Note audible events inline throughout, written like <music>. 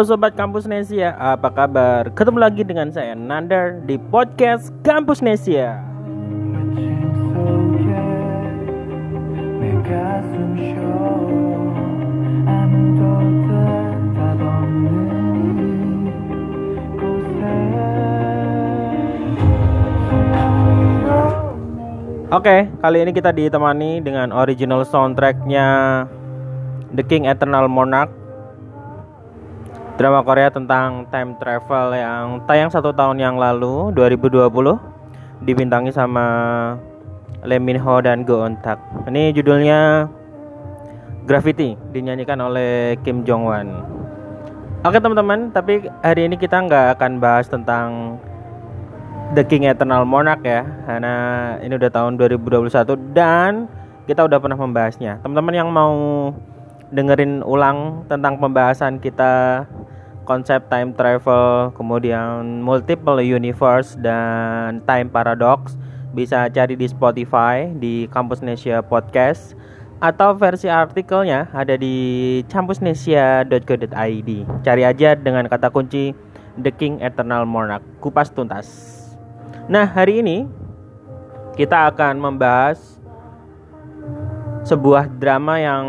Halo Sobat Kampus Nesia, apa kabar? Ketemu lagi dengan saya Nandar di podcast Kampus Nesia Oke, kali ini kita ditemani dengan original soundtracknya The King Eternal Monarch Drama Korea tentang time travel yang tayang satu tahun yang lalu 2020 Dibintangi sama Lee Min Ho dan Go Eun Tak Ini judulnya Graffiti dinyanyikan oleh Kim Jong Wan Oke teman-teman, tapi hari ini kita nggak akan bahas tentang The King Eternal Monarch ya karena ini udah tahun 2021 dan kita udah pernah membahasnya. Teman-teman yang mau dengerin ulang tentang pembahasan kita konsep time travel kemudian multiple universe dan time paradox bisa cari di Spotify di Kampus Nesia Podcast atau versi artikelnya ada di campusnesia.co.id cari aja dengan kata kunci The King Eternal Monarch. Kupas tuntas. Nah, hari ini kita akan membahas sebuah drama yang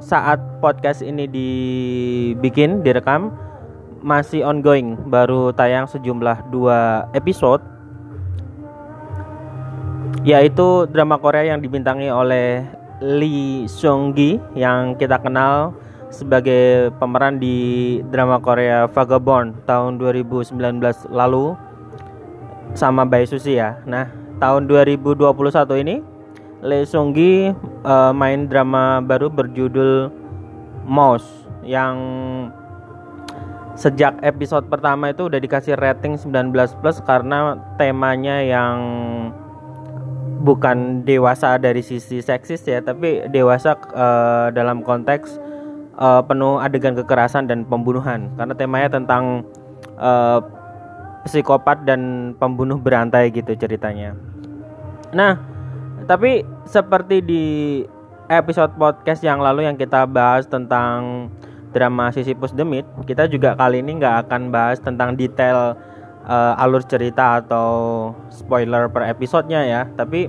saat podcast ini dibikin, direkam masih ongoing, baru tayang sejumlah dua episode yaitu drama Korea yang dibintangi oleh Lee Seung Gi yang kita kenal sebagai pemeran di drama Korea Vagabond tahun 2019 lalu sama Bae Susi ya. Nah, tahun 2021 ini Lee Seung Gi uh, main drama baru berjudul Mouse yang sejak episode pertama itu udah dikasih rating 19 plus karena temanya yang bukan dewasa dari sisi seksis ya, tapi dewasa uh, dalam konteks uh, penuh adegan kekerasan dan pembunuhan karena temanya tentang uh, psikopat dan pembunuh berantai gitu ceritanya. Nah, tapi seperti di episode podcast yang lalu yang kita bahas tentang drama Sisyphus the Myth, kita juga kali ini nggak akan bahas tentang detail uh, alur cerita atau spoiler per episodenya ya, tapi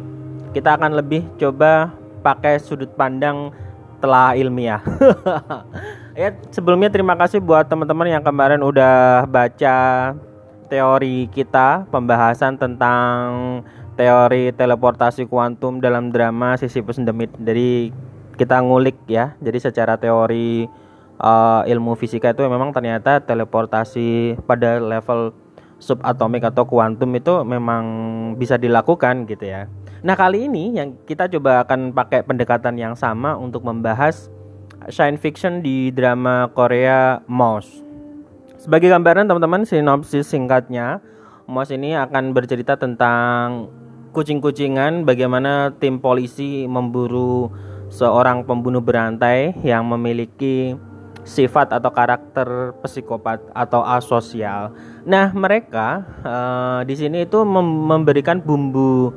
kita akan lebih coba pakai sudut pandang telah ilmiah. <laughs> ya sebelumnya terima kasih buat teman-teman yang kemarin udah baca teori kita pembahasan tentang teori teleportasi kuantum dalam drama Sisyphus the Myth. Jadi kita ngulik ya. Jadi secara teori uh, ilmu fisika itu memang ternyata teleportasi pada level subatomik atau kuantum itu memang bisa dilakukan gitu ya. Nah, kali ini yang kita coba akan pakai pendekatan yang sama untuk membahas science fiction di drama Korea Mouse. Sebagai gambaran teman-teman sinopsis singkatnya, Mos ini akan bercerita tentang kucing-kucingan bagaimana tim polisi memburu seorang pembunuh berantai yang memiliki sifat atau karakter psikopat atau asosial. Nah, mereka uh, di sini itu mem memberikan bumbu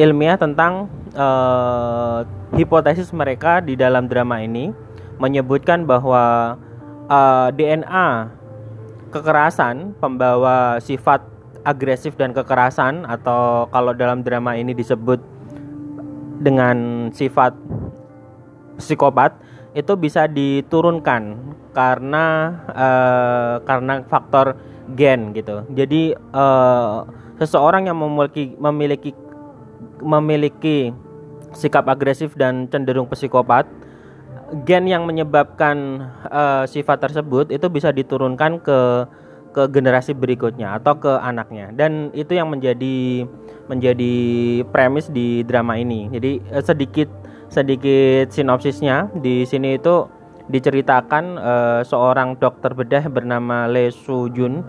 ilmiah tentang uh, hipotesis mereka di dalam drama ini menyebutkan bahwa uh, eh, DNA kekerasan pembawa sifat agresif dan kekerasan atau kalau dalam drama ini disebut dengan sifat psikopat itu bisa diturunkan karena uh, karena faktor gen gitu. Jadi uh, seseorang yang memiliki memiliki memiliki sikap agresif dan cenderung psikopat gen yang menyebabkan uh, sifat tersebut itu bisa diturunkan ke ke generasi berikutnya atau ke anaknya dan itu yang menjadi menjadi premis di drama ini. Jadi sedikit sedikit sinopsisnya di sini itu diceritakan uh, seorang dokter bedah bernama Lee Soo Jun.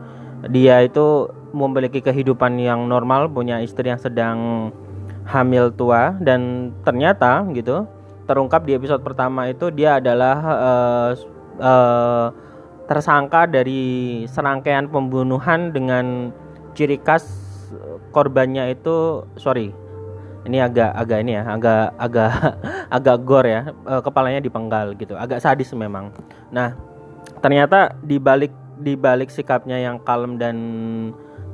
Dia itu memiliki kehidupan yang normal, punya istri yang sedang hamil tua dan ternyata gitu terungkap di episode pertama itu dia adalah uh, uh, tersangka dari serangkaian pembunuhan dengan ciri khas korbannya itu sorry ini agak agak ini ya agak agak <laughs> agak gore ya uh, kepalanya dipenggal gitu. Agak sadis memang. Nah ternyata di balik di balik sikapnya yang kalem dan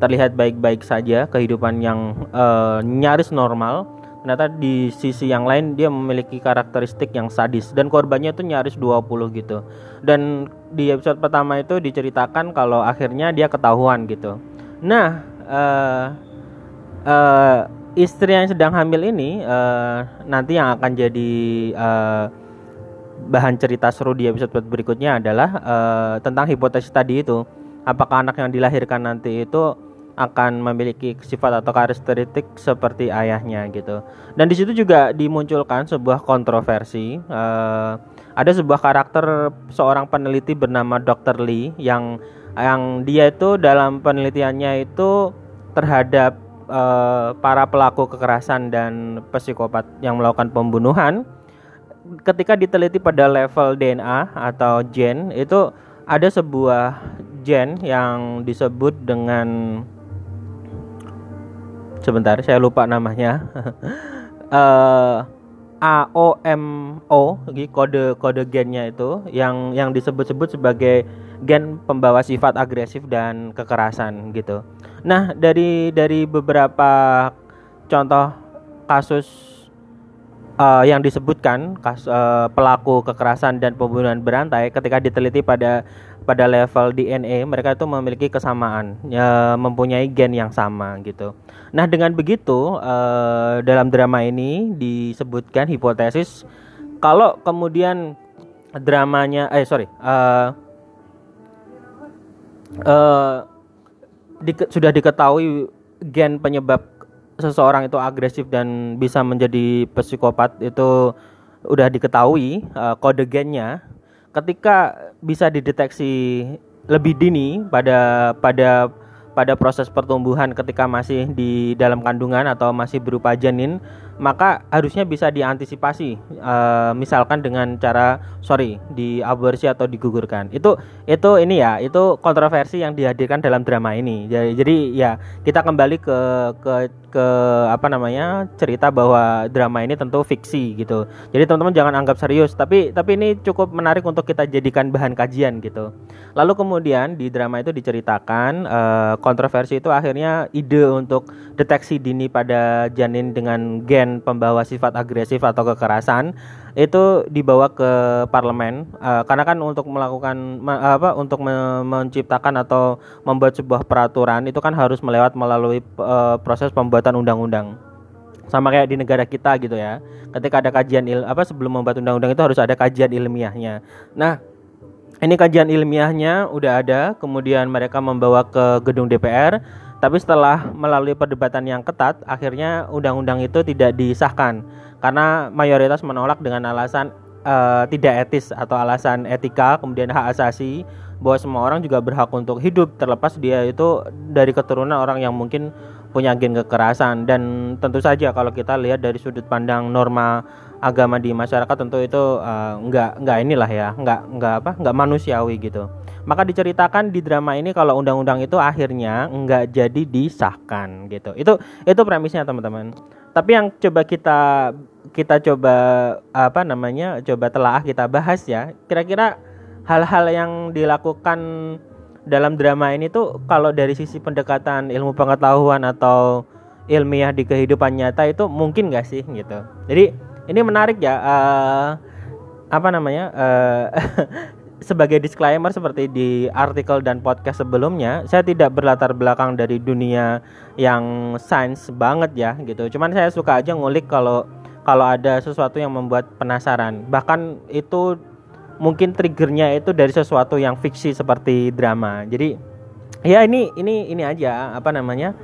terlihat baik-baik saja kehidupan yang uh, nyaris normal ternyata di sisi yang lain dia memiliki karakteristik yang sadis. Dan korbannya itu nyaris 20 gitu. Dan di episode pertama itu diceritakan kalau akhirnya dia ketahuan gitu. Nah uh, uh, istri yang sedang hamil ini uh, nanti yang akan jadi uh, bahan cerita seru di episode berikutnya adalah uh, tentang hipotesis tadi itu apakah anak yang dilahirkan nanti itu akan memiliki sifat atau karakteristik seperti ayahnya gitu. Dan di situ juga dimunculkan sebuah kontroversi. Uh, ada sebuah karakter seorang peneliti bernama Dr. Lee yang yang dia itu dalam penelitiannya itu terhadap uh, para pelaku kekerasan dan psikopat yang melakukan pembunuhan. Ketika diteliti pada level DNA atau gen itu ada sebuah gen yang disebut dengan sebentar saya lupa namanya <laughs> AOMO kode kode gennya itu yang yang disebut-sebut sebagai gen pembawa sifat agresif dan kekerasan gitu. Nah, dari dari beberapa contoh kasus uh, yang disebutkan kas, uh, pelaku kekerasan dan pembunuhan berantai ketika diteliti pada pada level DNA mereka itu memiliki kesamaan ya, mempunyai gen yang sama gitu. Nah dengan begitu uh, dalam drama ini disebutkan hipotesis kalau kemudian dramanya eh sorry uh, uh, di, sudah diketahui gen penyebab seseorang itu agresif dan bisa menjadi psikopat itu udah diketahui uh, kode gennya. Ketika bisa dideteksi lebih dini pada pada pada proses pertumbuhan ketika masih di dalam kandungan atau masih berupa janin maka harusnya bisa diantisipasi uh, misalkan dengan cara sorry diaborsi atau digugurkan. Itu itu ini ya itu kontroversi yang dihadirkan dalam drama ini. Jadi, jadi ya kita kembali ke ke ke apa namanya cerita bahwa drama ini tentu fiksi gitu. Jadi teman-teman jangan anggap serius tapi tapi ini cukup menarik untuk kita jadikan bahan kajian gitu. Lalu kemudian di drama itu diceritakan uh, kontroversi itu akhirnya ide untuk deteksi dini pada janin dengan gen pembawa sifat agresif atau kekerasan itu dibawa ke parlemen uh, karena kan untuk melakukan me, apa untuk me, menciptakan atau membuat sebuah peraturan itu kan harus melewat melalui uh, proses pembuatan undang-undang. Sama kayak di negara kita gitu ya ketika ada kajian il apa sebelum membuat undang-undang itu harus ada kajian ilmiahnya. Nah ini kajian ilmiahnya udah ada kemudian mereka membawa ke gedung DPR tapi setelah melalui perdebatan yang ketat, akhirnya undang-undang itu tidak disahkan. Karena mayoritas menolak dengan alasan uh, tidak etis atau alasan etika, kemudian hak asasi bahwa semua orang juga berhak untuk hidup. Terlepas dia itu dari keturunan orang yang mungkin punya gen kekerasan. Dan tentu saja kalau kita lihat dari sudut pandang norma agama di masyarakat tentu itu uh, nggak nggak inilah ya nggak nggak apa nggak manusiawi gitu maka diceritakan di drama ini kalau undang-undang itu akhirnya nggak jadi disahkan gitu. Itu itu premisnya teman-teman. Tapi yang coba kita kita coba apa namanya coba telah kita bahas ya kira-kira hal-hal yang dilakukan dalam drama ini tuh kalau dari sisi pendekatan ilmu pengetahuan atau ilmiah di kehidupan nyata itu mungkin gak sih gitu. Jadi ini menarik ya uh, apa namanya uh, <laughs> sebagai disclaimer seperti di artikel dan podcast sebelumnya saya tidak berlatar belakang dari dunia yang sains banget ya gitu. Cuman saya suka aja ngulik kalau kalau ada sesuatu yang membuat penasaran. Bahkan itu mungkin triggernya itu dari sesuatu yang fiksi seperti drama. Jadi ya ini ini ini aja apa namanya?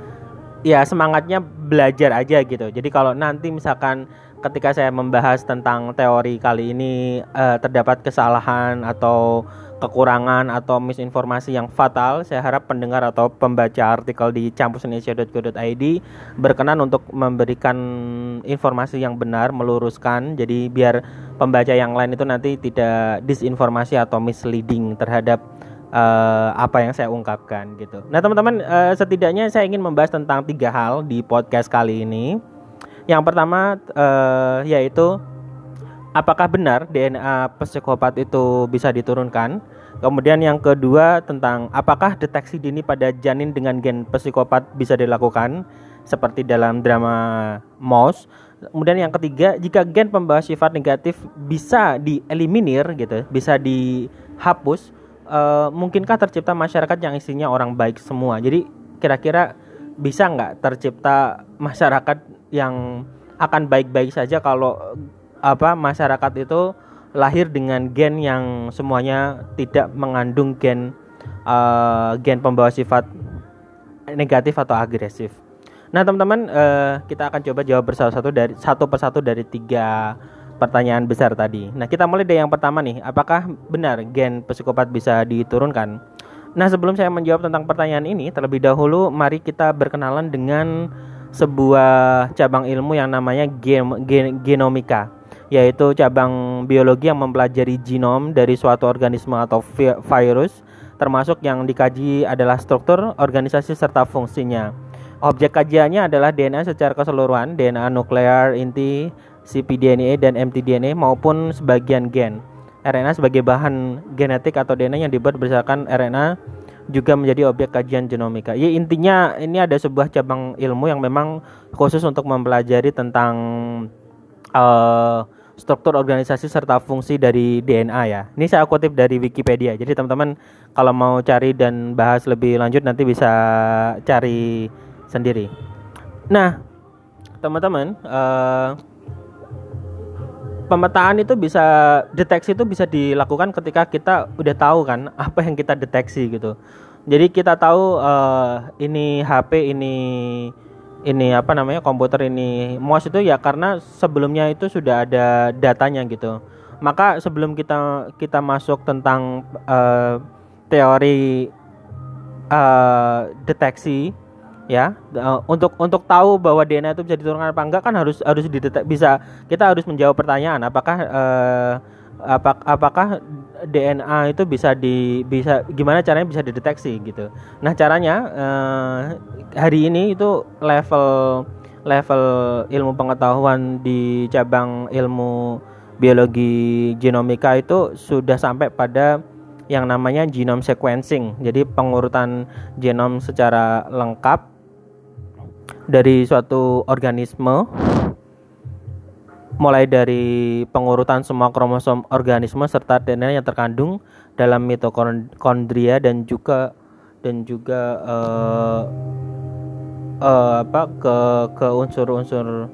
Ya semangatnya belajar aja gitu. Jadi kalau nanti misalkan ketika saya membahas tentang teori kali ini uh, terdapat kesalahan atau kekurangan atau misinformasi yang fatal, saya harap pendengar atau pembaca artikel di campusindonesia.co.id berkenan untuk memberikan informasi yang benar, meluruskan. Jadi biar pembaca yang lain itu nanti tidak disinformasi atau misleading terhadap uh, apa yang saya ungkapkan gitu. Nah teman-teman uh, setidaknya saya ingin membahas tentang tiga hal di podcast kali ini. Yang pertama uh, yaitu apakah benar DNA psikopat itu bisa diturunkan? Kemudian yang kedua tentang apakah deteksi dini pada janin dengan gen psikopat bisa dilakukan seperti dalam drama Mouse. Kemudian yang ketiga, jika gen pembawa sifat negatif bisa dieliminir gitu, bisa dihapus, uh, mungkinkah tercipta masyarakat yang isinya orang baik semua? Jadi kira-kira bisa nggak tercipta masyarakat yang akan baik-baik saja kalau apa masyarakat itu lahir dengan gen yang semuanya tidak mengandung gen uh, gen pembawa sifat negatif atau agresif. Nah teman-teman uh, kita akan coba jawab bersatu-satu dari satu persatu dari tiga pertanyaan besar tadi. Nah kita mulai dari yang pertama nih, apakah benar gen psikopat bisa diturunkan? Nah sebelum saya menjawab tentang pertanyaan ini, terlebih dahulu mari kita berkenalan dengan sebuah cabang ilmu yang namanya gen, gen, genomika yaitu cabang biologi yang mempelajari genom dari suatu organisme atau virus, termasuk yang dikaji adalah struktur, organisasi, serta fungsinya. Objek kajiannya adalah DNA secara keseluruhan, DNA nuklear, inti, cpDNA, dan mtDNA maupun sebagian gen. RNA sebagai bahan genetik atau DNA yang dibuat berdasarkan RNA juga menjadi objek kajian genomika. Ya intinya ini ada sebuah cabang ilmu yang memang khusus untuk mempelajari tentang uh, struktur organisasi serta fungsi dari DNA ya. Ini saya kutip dari Wikipedia. Jadi teman-teman kalau mau cari dan bahas lebih lanjut nanti bisa cari sendiri. Nah, teman-teman, uh, pemetaan itu bisa deteksi itu bisa dilakukan ketika kita udah tahu kan <laughs> apa yang kita deteksi gitu. Jadi kita tahu uh, ini HP ini ini apa namanya komputer ini MOS itu ya karena sebelumnya itu sudah ada datanya gitu. Maka sebelum kita kita masuk tentang uh, teori uh, deteksi ya uh, untuk untuk tahu bahwa DNA itu bisa diturunkan apa enggak kan harus harus didetek bisa kita harus menjawab pertanyaan apakah uh, apa, apakah DNA itu bisa di bisa gimana caranya bisa dideteksi gitu. Nah caranya uh, hari ini itu level level ilmu pengetahuan di cabang ilmu biologi genomika itu sudah sampai pada yang namanya genome sequencing. Jadi pengurutan genom secara lengkap dari suatu organisme mulai dari pengurutan semua kromosom organisme serta DNA yang terkandung dalam mitokondria dan juga dan juga uh, uh, apa ke ke unsur-unsur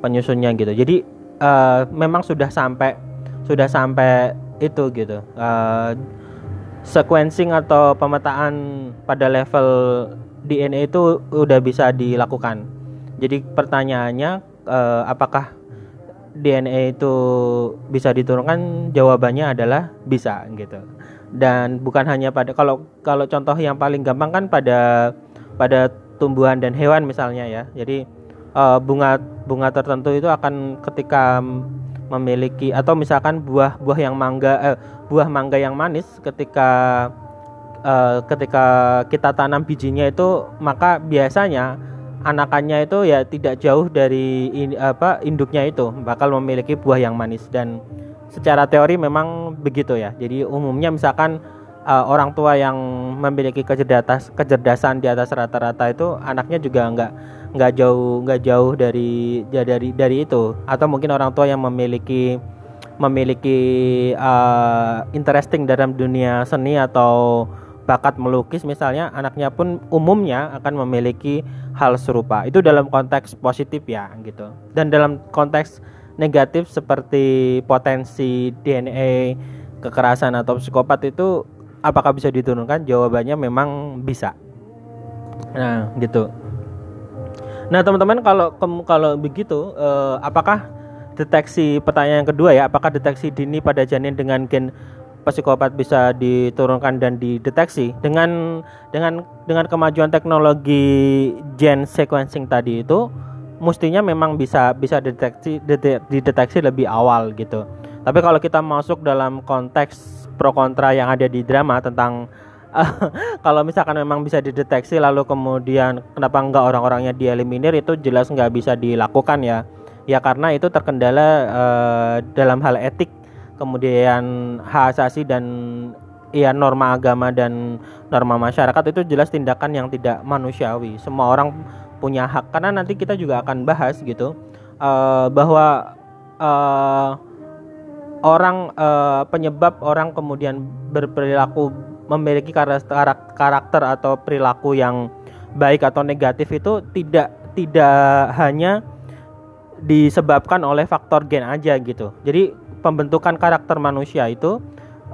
penyusunnya gitu. Jadi uh, memang sudah sampai sudah sampai itu gitu. Uh, sequencing atau pemetaan pada level DNA itu udah bisa dilakukan. Jadi pertanyaannya uh, apakah DNA itu bisa diturunkan? Jawabannya adalah bisa gitu. Dan bukan hanya pada kalau kalau contoh yang paling gampang kan pada pada tumbuhan dan hewan misalnya ya. Jadi uh, bunga bunga tertentu itu akan ketika memiliki atau misalkan buah-buah yang mangga eh, buah mangga yang manis ketika uh, ketika kita tanam bijinya itu maka biasanya anakannya itu ya tidak jauh dari in, apa induknya itu bakal memiliki buah yang manis dan secara teori memang begitu ya. Jadi umumnya misalkan uh, orang tua yang memiliki kecerdasan kecerdasan di atas rata-rata itu anaknya juga nggak nggak jauh nggak jauh dari ya dari dari itu atau mungkin orang tua yang memiliki memiliki uh, interesting dalam dunia seni atau bakat melukis misalnya anaknya pun umumnya akan memiliki hal serupa. Itu dalam konteks positif ya gitu. Dan dalam konteks negatif seperti potensi DNA kekerasan atau psikopat itu apakah bisa diturunkan? Jawabannya memang bisa. Nah gitu. Nah teman-teman kalau kalau begitu eh, apakah deteksi pertanyaan yang kedua ya apakah deteksi dini pada janin dengan gen psikopat bisa diturunkan dan dideteksi dengan dengan dengan kemajuan teknologi gen sequencing tadi itu mestinya memang bisa bisa deteksi dideteksi lebih awal gitu. Tapi kalau kita masuk dalam konteks pro kontra yang ada di drama tentang <laughs> kalau misalkan memang bisa dideteksi lalu kemudian kenapa enggak orang-orangnya dieliminir itu jelas nggak bisa dilakukan ya. Ya karena itu terkendala uh, dalam hal etik kemudian hak asasi dan ya norma agama dan norma masyarakat itu jelas tindakan yang tidak manusiawi. Semua orang punya hak karena nanti kita juga akan bahas gitu uh, bahwa uh, orang uh, penyebab orang kemudian berperilaku memiliki karakter, atau perilaku yang baik atau negatif itu tidak tidak hanya disebabkan oleh faktor gen aja gitu. Jadi pembentukan karakter manusia itu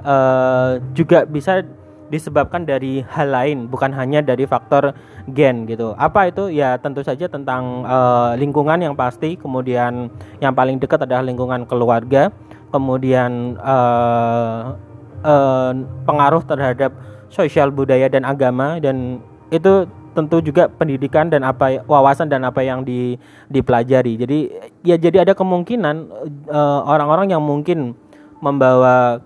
uh, juga bisa disebabkan dari hal lain bukan hanya dari faktor gen gitu. Apa itu? Ya tentu saja tentang uh, lingkungan yang pasti, kemudian yang paling dekat adalah lingkungan keluarga, kemudian uh, uh, pengaruh terhadap sosial budaya dan agama dan itu tentu juga pendidikan dan apa wawasan dan apa yang di, dipelajari. Jadi ya jadi ada kemungkinan orang-orang uh, yang mungkin membawa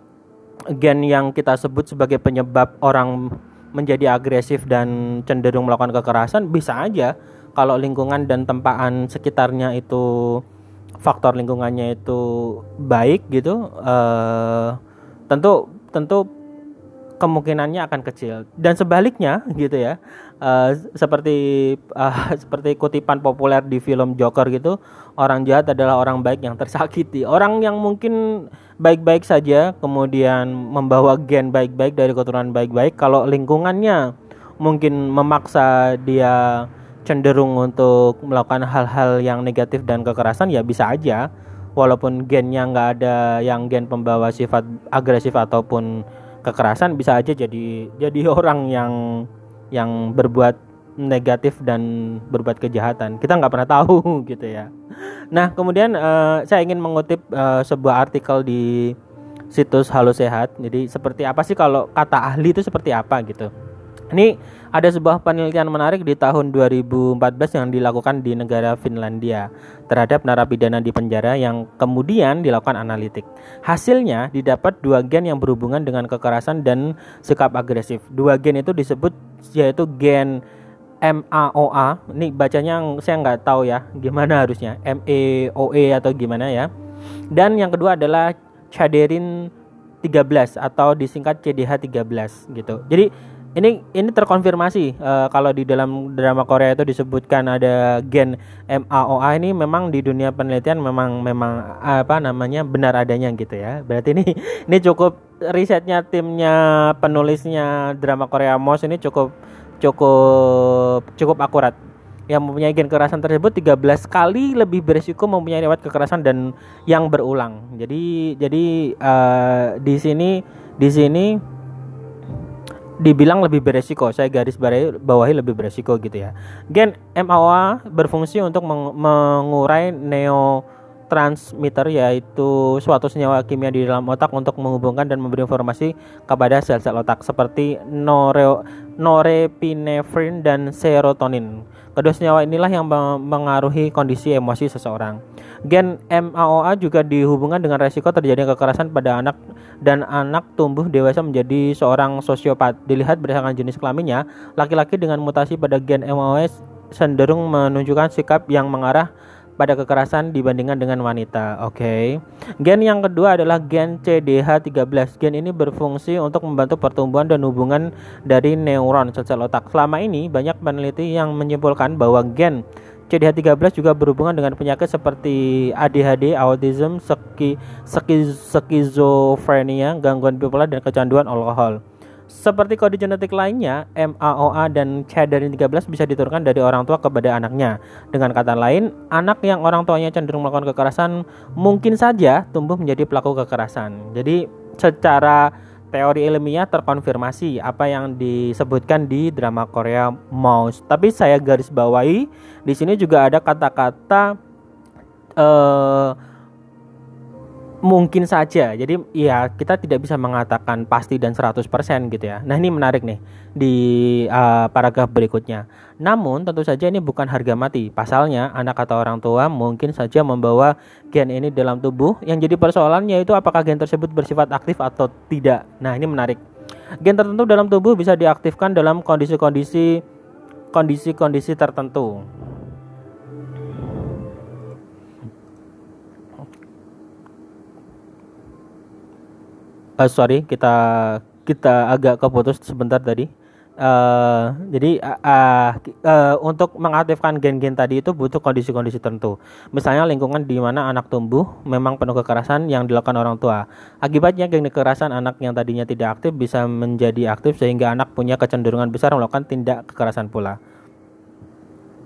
gen yang kita sebut sebagai penyebab orang menjadi agresif dan cenderung melakukan kekerasan bisa aja kalau lingkungan dan tempaan sekitarnya itu faktor lingkungannya itu baik gitu uh, tentu tentu kemungkinannya akan kecil. Dan sebaliknya gitu ya uh, seperti uh, <laughs> seperti kutipan populer di film Joker gitu orang jahat adalah orang baik yang tersakiti. Orang yang mungkin baik-baik saja kemudian membawa gen baik-baik dari keturunan baik-baik kalau lingkungannya mungkin memaksa dia cenderung untuk melakukan hal-hal yang negatif dan kekerasan ya bisa aja. Walaupun gennya nggak ada yang gen pembawa sifat agresif ataupun kekerasan bisa aja jadi jadi <laughs> orang yang yang berbuat negatif dan berbuat kejahatan. Kita nggak pernah tahu <laughs> gitu ya. Nah kemudian uh, saya ingin mengutip uh, sebuah artikel di situs Halo Sehat. Jadi seperti apa sih kalau kata ahli itu seperti apa gitu ini ada sebuah penelitian menarik di tahun 2014 yang dilakukan di negara Finlandia terhadap narapidana di penjara yang kemudian dilakukan analitik. Hasilnya didapat dua gen yang berhubungan dengan kekerasan dan sikap agresif. Dua gen itu disebut yaitu gen MAOA. Ini bacanya saya nggak tahu ya gimana harusnya MEOE atau gimana ya. Dan yang kedua adalah Chaderin 13 atau disingkat CDH 13 gitu. Jadi ini ini terkonfirmasi uh, kalau di dalam drama Korea itu disebutkan ada gen MAOA ini memang di dunia penelitian memang memang apa namanya benar adanya gitu ya. Berarti ini <laughs> ini cukup risetnya timnya penulisnya drama Korea MOS ini cukup cukup cukup akurat. Yang mempunyai gen kekerasan tersebut 13 kali lebih berisiko mempunyai riwayat kekerasan dan yang berulang. Jadi jadi uh, di sini di sini dibilang lebih beresiko. Saya garis bawahi, lebih beresiko gitu ya. Gen MAOA berfungsi untuk meng mengurai neurotransmitter yaitu suatu senyawa kimia di dalam otak untuk menghubungkan dan memberi informasi kepada sel-sel otak seperti nore norepinefrin dan serotonin. Kedua senyawa inilah yang mengaruhi kondisi emosi seseorang. Gen MAOA juga dihubungkan dengan resiko terjadinya kekerasan pada anak dan anak tumbuh dewasa menjadi seorang sosiopat. Dilihat berdasarkan jenis kelaminnya, laki-laki dengan mutasi pada gen MAOA cenderung menunjukkan sikap yang mengarah pada kekerasan dibandingkan dengan wanita. Oke. Okay. Gen yang kedua adalah gen CDH13. Gen ini berfungsi untuk membantu pertumbuhan dan hubungan dari neuron sel-sel otak. Selama ini banyak peneliti yang menyimpulkan bahwa gen CDH13 juga berhubungan dengan penyakit seperti ADHD, autism, skizofrenia, gangguan bipolar dan kecanduan alkohol. Seperti kode genetik lainnya, MAOA dan CHDR13 bisa diturunkan dari orang tua kepada anaknya. Dengan kata lain, anak yang orang tuanya cenderung melakukan kekerasan mungkin saja tumbuh menjadi pelaku kekerasan. Jadi secara teori ilmiah terkonfirmasi apa yang disebutkan di drama Korea Mouse. Tapi saya garis bawahi di sini juga ada kata-kata uh, mungkin saja. Jadi ya kita tidak bisa mengatakan pasti dan 100% gitu ya. Nah, ini menarik nih di uh, paragraf berikutnya. Namun tentu saja ini bukan harga mati. Pasalnya anak atau orang tua mungkin saja membawa gen ini dalam tubuh. Yang jadi persoalannya itu apakah gen tersebut bersifat aktif atau tidak. Nah, ini menarik. Gen tertentu dalam tubuh bisa diaktifkan dalam kondisi-kondisi kondisi-kondisi tertentu. Uh, sorry kita kita agak keputus sebentar tadi. Uh, jadi uh, uh, untuk mengaktifkan gen-gen tadi itu butuh kondisi-kondisi tertentu. Misalnya lingkungan di mana anak tumbuh memang penuh kekerasan yang dilakukan orang tua. Akibatnya gen kekerasan anak yang tadinya tidak aktif bisa menjadi aktif sehingga anak punya kecenderungan besar melakukan tindak kekerasan pula.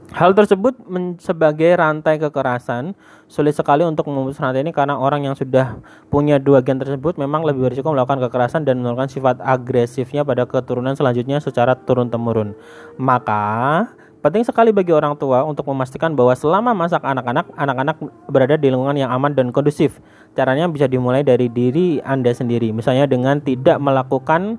Hal tersebut sebagai rantai kekerasan sulit sekali untuk memutus rantai ini karena orang yang sudah punya dua gen tersebut memang lebih berisiko melakukan kekerasan dan menurunkan sifat agresifnya pada keturunan selanjutnya secara turun temurun. Maka penting sekali bagi orang tua untuk memastikan bahwa selama masak anak-anak, anak-anak berada di lingkungan yang aman dan kondusif. Caranya bisa dimulai dari diri Anda sendiri, misalnya dengan tidak melakukan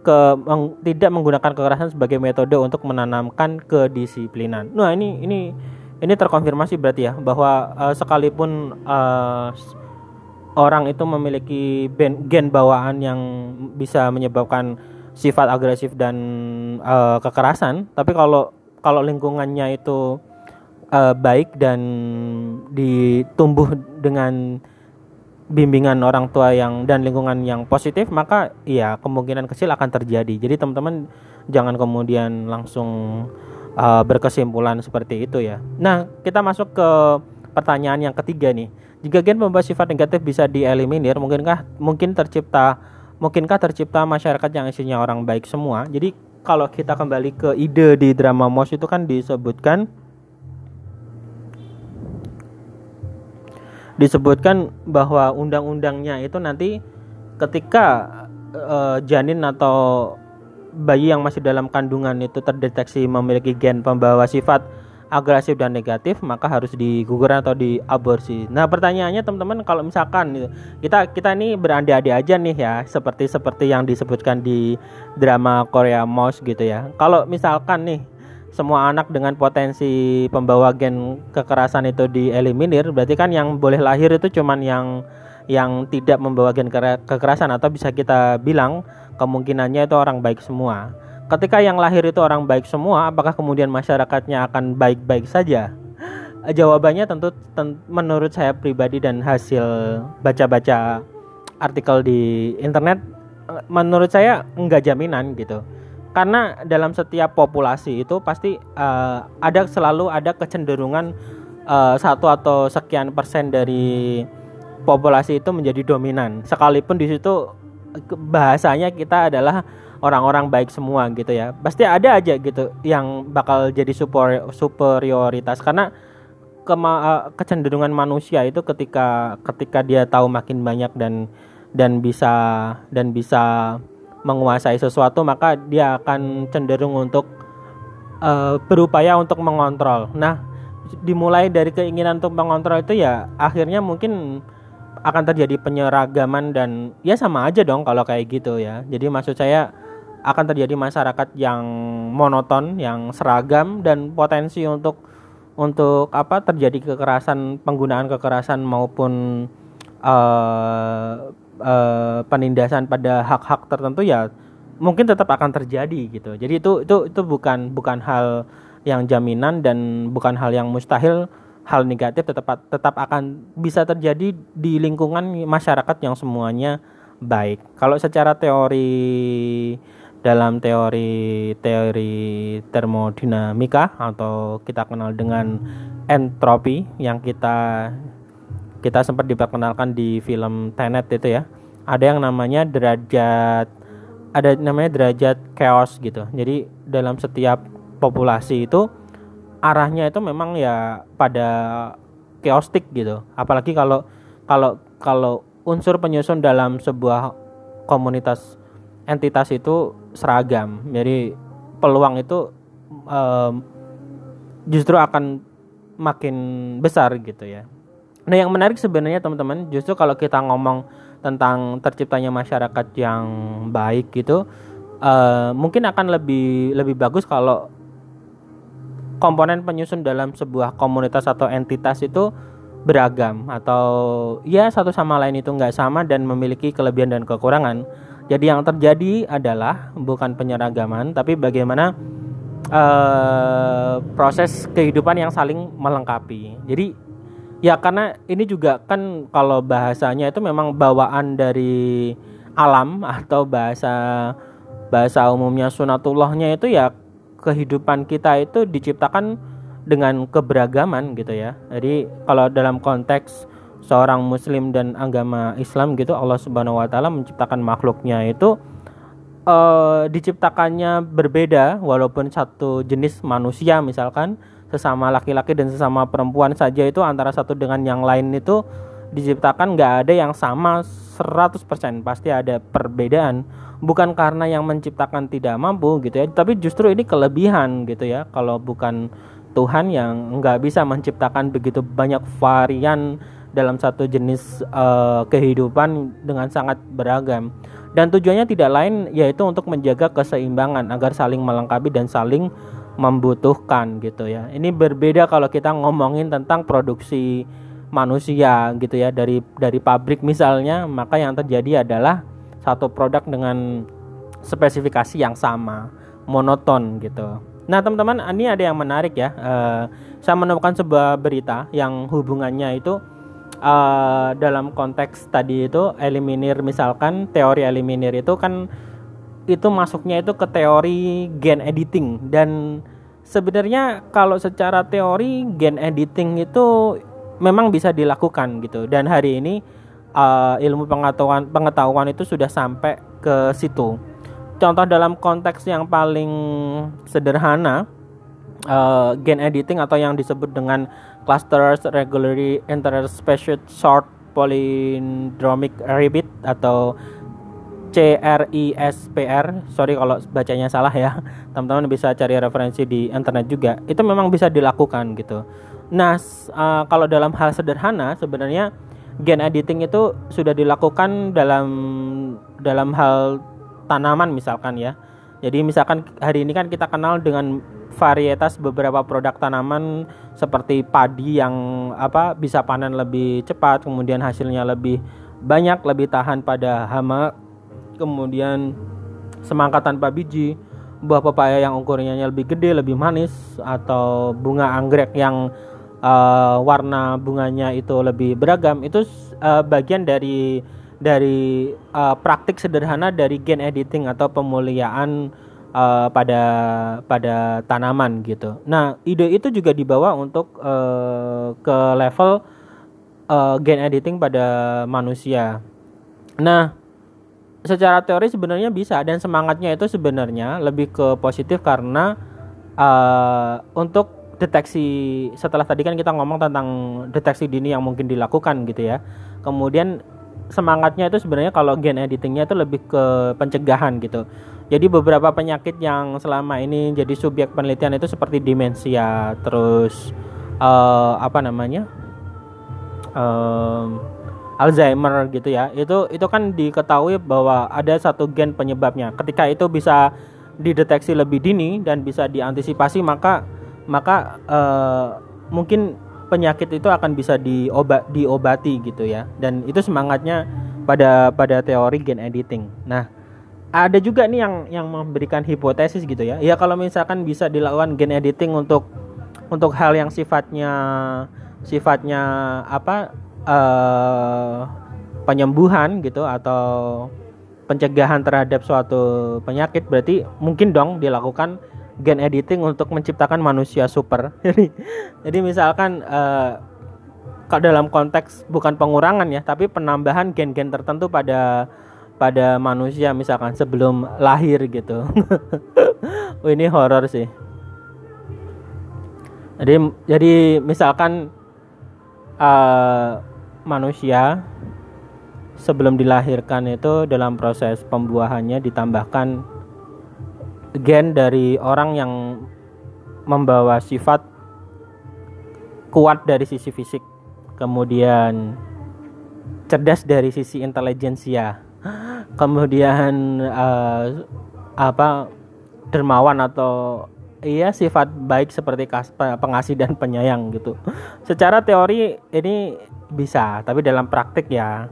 ke meng, tidak menggunakan kekerasan sebagai metode untuk menanamkan kedisiplinan. Nah, ini ini ini terkonfirmasi berarti ya bahwa uh, sekalipun uh, orang itu memiliki ben, gen bawaan yang bisa menyebabkan sifat agresif dan uh, kekerasan, tapi kalau kalau lingkungannya itu uh, baik dan ditumbuh dengan bimbingan orang tua yang dan lingkungan yang positif maka ya kemungkinan kecil akan terjadi. Jadi teman-teman jangan kemudian langsung uh, berkesimpulan seperti itu ya. Nah kita masuk ke pertanyaan yang ketiga nih. Jika gen pembawa sifat negatif bisa dieliminir mungkinkah mungkin tercipta mungkinkah tercipta masyarakat yang isinya orang baik semua? Jadi kalau kita kembali ke ide di drama Mos itu kan disebutkan disebutkan bahwa undang-undangnya itu nanti ketika uh, janin atau bayi yang masih dalam kandungan itu terdeteksi memiliki gen pembawa sifat agresif dan negatif maka harus digugurkan atau diaborsi. Nah pertanyaannya teman-teman kalau misalkan kita kita ini berandai-andai aja nih ya seperti seperti yang disebutkan di drama Korea Mouse gitu ya. Kalau misalkan nih semua anak dengan potensi pembawa gen kekerasan itu dieliminir berarti kan yang boleh lahir itu cuman yang yang tidak membawa gen kekerasan atau bisa kita bilang kemungkinannya itu orang baik semua. Ketika yang lahir itu orang baik semua, apakah kemudian masyarakatnya akan baik-baik saja? <laughs> Jawabannya tentu ten, menurut saya pribadi dan hasil baca-baca artikel di internet menurut saya enggak jaminan gitu karena dalam setiap populasi itu pasti uh, ada selalu ada kecenderungan uh, satu atau sekian persen dari populasi itu menjadi dominan. Sekalipun di situ bahasanya kita adalah orang-orang baik semua gitu ya. Pasti ada aja gitu yang bakal jadi super superioritas. Karena kema, uh, kecenderungan manusia itu ketika ketika dia tahu makin banyak dan dan bisa dan bisa menguasai sesuatu maka dia akan cenderung untuk uh, berupaya untuk mengontrol. Nah, dimulai dari keinginan untuk mengontrol itu ya akhirnya mungkin akan terjadi penyeragaman dan ya sama aja dong kalau kayak gitu ya. Jadi maksud saya akan terjadi masyarakat yang monoton, yang seragam dan potensi untuk untuk apa terjadi kekerasan penggunaan kekerasan maupun uh, uh, penindasan pada hak-hak tertentu ya mungkin tetap akan terjadi gitu. Jadi itu itu itu bukan bukan hal yang jaminan dan bukan hal yang mustahil hal negatif tetap tetap akan bisa terjadi di lingkungan masyarakat yang semuanya baik. Kalau secara teori dalam teori teori termodinamika atau kita kenal dengan entropi yang kita kita sempat diperkenalkan di film Tenet itu ya. Ada yang namanya derajat ada namanya derajat chaos gitu. Jadi dalam setiap populasi itu arahnya itu memang ya pada chaotic gitu. Apalagi kalau kalau kalau unsur penyusun dalam sebuah komunitas entitas itu seragam. Jadi peluang itu um, justru akan makin besar gitu ya Nah, yang menarik sebenarnya teman-teman, justru kalau kita ngomong tentang terciptanya masyarakat yang baik gitu, uh, mungkin akan lebih lebih bagus kalau komponen penyusun dalam sebuah komunitas atau entitas itu beragam atau ya satu sama lain itu nggak sama dan memiliki kelebihan dan kekurangan. Jadi yang terjadi adalah bukan penyeragaman, tapi bagaimana uh, proses kehidupan yang saling melengkapi. Jadi Ya karena ini juga kan kalau bahasanya itu memang bawaan dari alam <laughs> atau bahasa bahasa umumnya sunatullahnya itu ya kehidupan kita itu diciptakan dengan keberagaman gitu ya. Jadi kalau dalam konteks seorang muslim dan agama Islam gitu Allah Subhanahu wa taala menciptakan makhluknya itu uh, diciptakannya berbeda walaupun satu jenis manusia misalkan sesama laki-laki dan sesama perempuan saja itu antara satu dengan yang lain itu diciptakan nggak ada yang sama 100% pasti ada perbedaan. Bukan karena yang menciptakan tidak mampu gitu ya tapi justru ini kelebihan gitu ya. Kalau bukan Tuhan yang nggak bisa menciptakan begitu banyak varian dalam satu jenis uh, kehidupan dengan sangat beragam. Dan tujuannya tidak lain yaitu untuk menjaga keseimbangan agar saling melengkapi dan saling membutuhkan gitu ya. Ini berbeda kalau kita ngomongin tentang produksi manusia gitu ya. Dari dari pabrik misalnya maka yang terjadi adalah satu produk dengan spesifikasi yang sama monoton gitu. Nah teman-teman ini ada yang menarik ya. Uh, saya menemukan sebuah berita yang hubungannya itu uh, dalam konteks tadi itu eliminir misalkan teori eliminir itu kan itu masuknya itu ke teori gen editing dan sebenarnya kalau secara teori gen editing itu memang bisa dilakukan gitu dan hari ini uh, ilmu pengetahuan pengetahuan itu sudah sampai ke situ. Contoh dalam konteks yang paling sederhana uh, gen editing atau yang disebut dengan clusters regularly interspecies short palindromic repeat atau CRISPR. Sorry kalau bacanya salah ya. Teman-teman bisa cari referensi di internet juga. Itu memang bisa dilakukan gitu. Nah, uh, kalau dalam hal sederhana sebenarnya gen editing itu sudah dilakukan dalam dalam hal tanaman misalkan ya. Jadi misalkan hari ini kan kita kenal dengan varietas beberapa produk tanaman seperti padi yang apa bisa panen lebih cepat, kemudian hasilnya lebih banyak, lebih tahan pada hama, kemudian semangka tanpa biji, buah pepaya yang ukurannya lebih gede, lebih manis atau bunga anggrek yang uh, warna bunganya itu lebih beragam itu uh, bagian dari dari uh, praktik sederhana dari gen editing atau pemuliaan uh, pada pada tanaman gitu. Nah ide itu juga dibawa untuk uh, ke level uh, gen editing pada manusia. Nah secara teori sebenarnya bisa dan semangatnya itu sebenarnya lebih ke positif karena uh, untuk deteksi setelah tadi kan kita ngomong tentang deteksi dini yang mungkin dilakukan gitu ya. Kemudian semangatnya itu sebenarnya kalau gen editingnya itu lebih ke pencegahan gitu. Jadi beberapa penyakit yang selama ini jadi subjek penelitian itu seperti demensia, terus uh, apa namanya? Um, Alzheimer gitu ya. Itu itu kan diketahui bahwa ada satu gen penyebabnya. Ketika itu bisa dideteksi lebih dini dan bisa diantisipasi maka maka uh, mungkin penyakit itu akan bisa diobat diobati gitu ya dan itu semangatnya pada pada teori gen editing nah ada juga nih yang yang memberikan hipotesis gitu ya ya kalau misalkan bisa dilakukan gen editing untuk untuk hal yang sifatnya sifatnya apa uh, penyembuhan gitu atau pencegahan terhadap suatu penyakit berarti mungkin dong dilakukan gen editing untuk menciptakan manusia super. <laughs> Jadi jadi misalkan uh, dalam konteks bukan pengurangan ya, tapi penambahan gen-gen tertentu pada pada manusia misalkan sebelum lahir gitu. <laughs> oh, ini horor sih. Jadi jadi misalkan uh, manusia sebelum dilahirkan itu dalam proses pembuahannya ditambahkan gen dari orang yang membawa sifat kuat dari sisi fisik, kemudian cerdas dari sisi intelijensia, <gasps> kemudian uh, apa dermawan atau iya sifat baik seperti pengasih dan penyayang gitu. Secara teori ini bisa, tapi dalam praktik ya,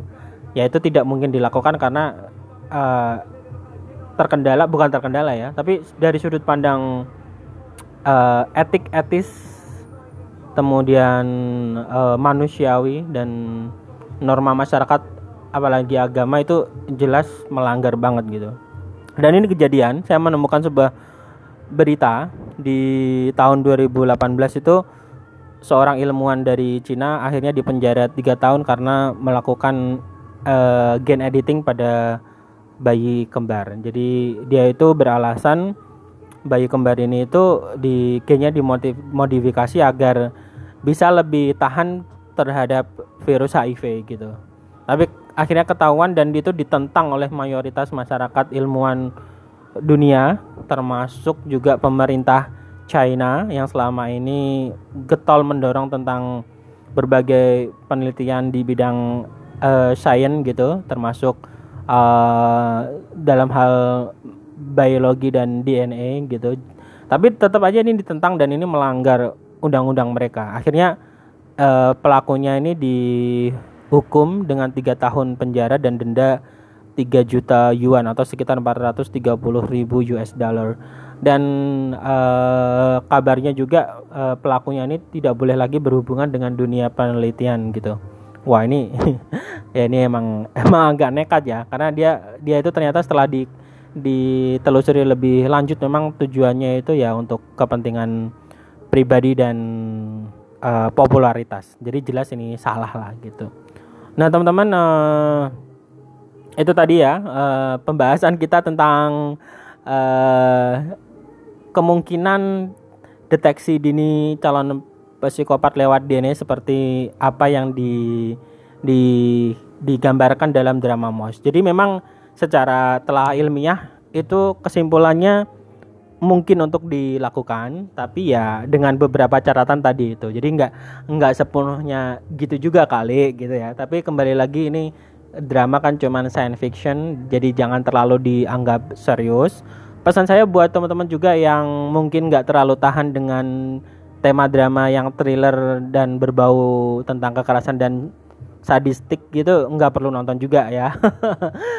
ya itu tidak mungkin dilakukan karena uh, terkendala bukan terkendala ya tapi dari sudut pandang uh, etik etis kemudian uh, manusiawi dan norma masyarakat apalagi agama itu jelas melanggar banget gitu. Dan ini kejadian, saya menemukan sebuah berita di tahun 2018 itu seorang ilmuwan dari Cina akhirnya dipenjara tiga tahun karena melakukan uh, gen editing pada bayi kembar. Jadi dia itu beralasan bayi kembar ini itu di gennya dimodifikasi agar bisa lebih tahan terhadap virus HIV gitu. Tapi akhirnya ketahuan dan itu ditentang oleh mayoritas masyarakat ilmuwan dunia termasuk juga pemerintah China yang selama ini getol mendorong tentang berbagai penelitian di bidang uh, sains gitu termasuk uh, dalam hal biologi dan DNA gitu. Tapi tetap aja ini ditentang dan ini melanggar undang-undang mereka. Akhirnya uh, pelakunya ini dihukum dengan tiga tahun penjara dan denda 3 juta yuan atau sekitar 430 ribu US dollar dan uh, kabarnya juga uh, pelakunya ini tidak boleh lagi berhubungan dengan dunia penelitian gitu. Wah ini <laughs> ya ini emang emang agak nekat ya karena dia dia itu ternyata setelah di ditelusuri lebih lanjut memang tujuannya itu ya untuk kepentingan pribadi dan uh, popularitas. Jadi jelas ini salah lah gitu. Nah teman-teman uh, itu tadi ya uh, pembahasan kita tentang uh, kemungkinan deteksi dini calon psikopat lewat DNA seperti apa yang di di digambarkan dalam drama Mouse. Jadi memang secara telah ilmiah itu kesimpulannya mungkin untuk dilakukan, tapi ya dengan beberapa catatan tadi itu. Jadi nggak nggak sepenuhnya gitu juga kali gitu ya. Tapi kembali lagi ini drama kan cuman science fiction, jadi jangan terlalu dianggap serius. Pesan saya buat teman-teman juga yang mungkin nggak terlalu tahan dengan tema drama yang thriller dan berbau tentang kekerasan dan sadistik gitu nggak perlu nonton juga ya. <laughs>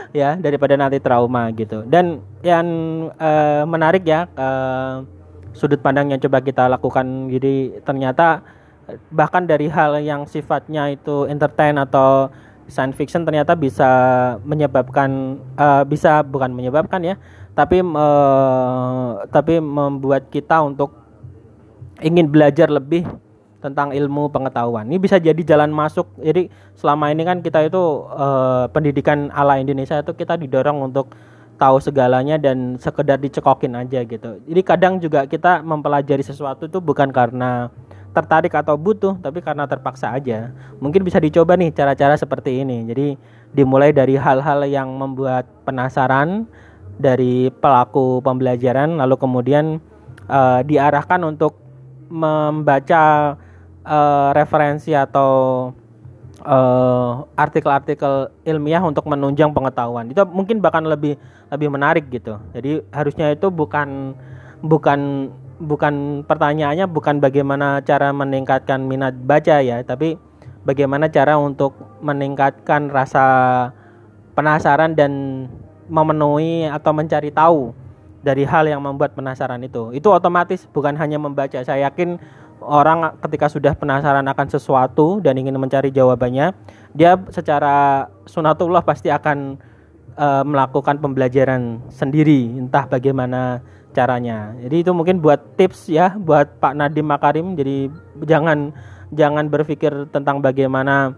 Ya daripada nanti trauma gitu. Dan yang uh, menarik ya uh, sudut pandang yang coba kita lakukan. Jadi ternyata bahkan dari hal yang sifatnya itu entertain atau science fiction ternyata bisa menyebabkan uh, bisa bukan menyebabkan ya tapi uh, tapi membuat kita untuk ingin belajar lebih tentang ilmu pengetahuan. Ini bisa jadi jalan masuk. Jadi selama ini kan kita itu uh, pendidikan ala Indonesia itu kita didorong untuk tahu segalanya dan sekedar dicekokin aja gitu. Jadi kadang juga kita mempelajari sesuatu itu bukan karena tertarik atau butuh, tapi karena terpaksa aja. Mungkin bisa dicoba nih cara-cara seperti ini. Jadi dimulai dari hal-hal yang membuat penasaran, dari pelaku pembelajaran lalu kemudian uh, diarahkan untuk membaca uh, referensi atau eh, artikel-artikel uh, ilmiah untuk menunjang pengetahuan itu mungkin bahkan lebih lebih menarik gitu jadi harusnya itu bukan bukan bukan pertanyaannya bukan bagaimana cara meningkatkan minat baca ya tapi bagaimana cara untuk meningkatkan rasa penasaran dan memenuhi atau mencari tahu dari hal yang membuat penasaran itu. Itu otomatis bukan hanya membaca. Saya yakin orang ketika sudah penasaran akan sesuatu dan ingin mencari jawabannya, dia secara sunatullah pasti akan uh, melakukan pembelajaran sendiri, entah bagaimana caranya. Jadi itu mungkin buat tips ya buat Pak Nadiem Makarim. Jadi jangan jangan berpikir tentang bagaimana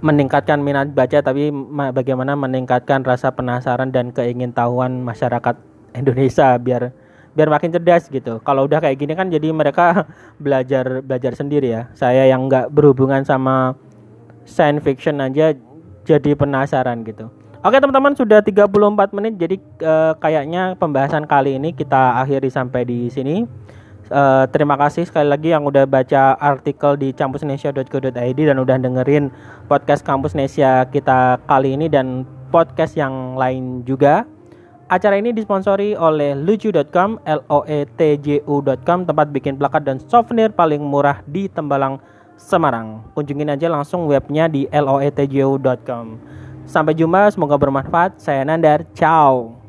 meningkatkan minat baca tapi bagaimana meningkatkan rasa penasaran dan keingintahuan masyarakat Indonesia biar biar makin cerdas gitu. Kalau udah kayak gini kan jadi mereka <laughs> belajar belajar sendiri ya. Saya yang nggak berhubungan sama science fiction aja jadi penasaran gitu. Oke teman-teman sudah 34 menit jadi uh, kayaknya pembahasan kali ini kita akhiri sampai di sini. Uh, terima kasih sekali lagi yang udah baca artikel di campusnesia.co.id dan udah dengerin podcast Kampus Nesia kita kali ini dan podcast yang lain juga. Acara ini disponsori oleh lucu.com, l o e t j u.com, tempat bikin plakat dan souvenir paling murah di Tembalang, Semarang. Kunjungin aja langsung webnya di loetju.com. Sampai jumpa, semoga bermanfaat. Saya Nandar, ciao.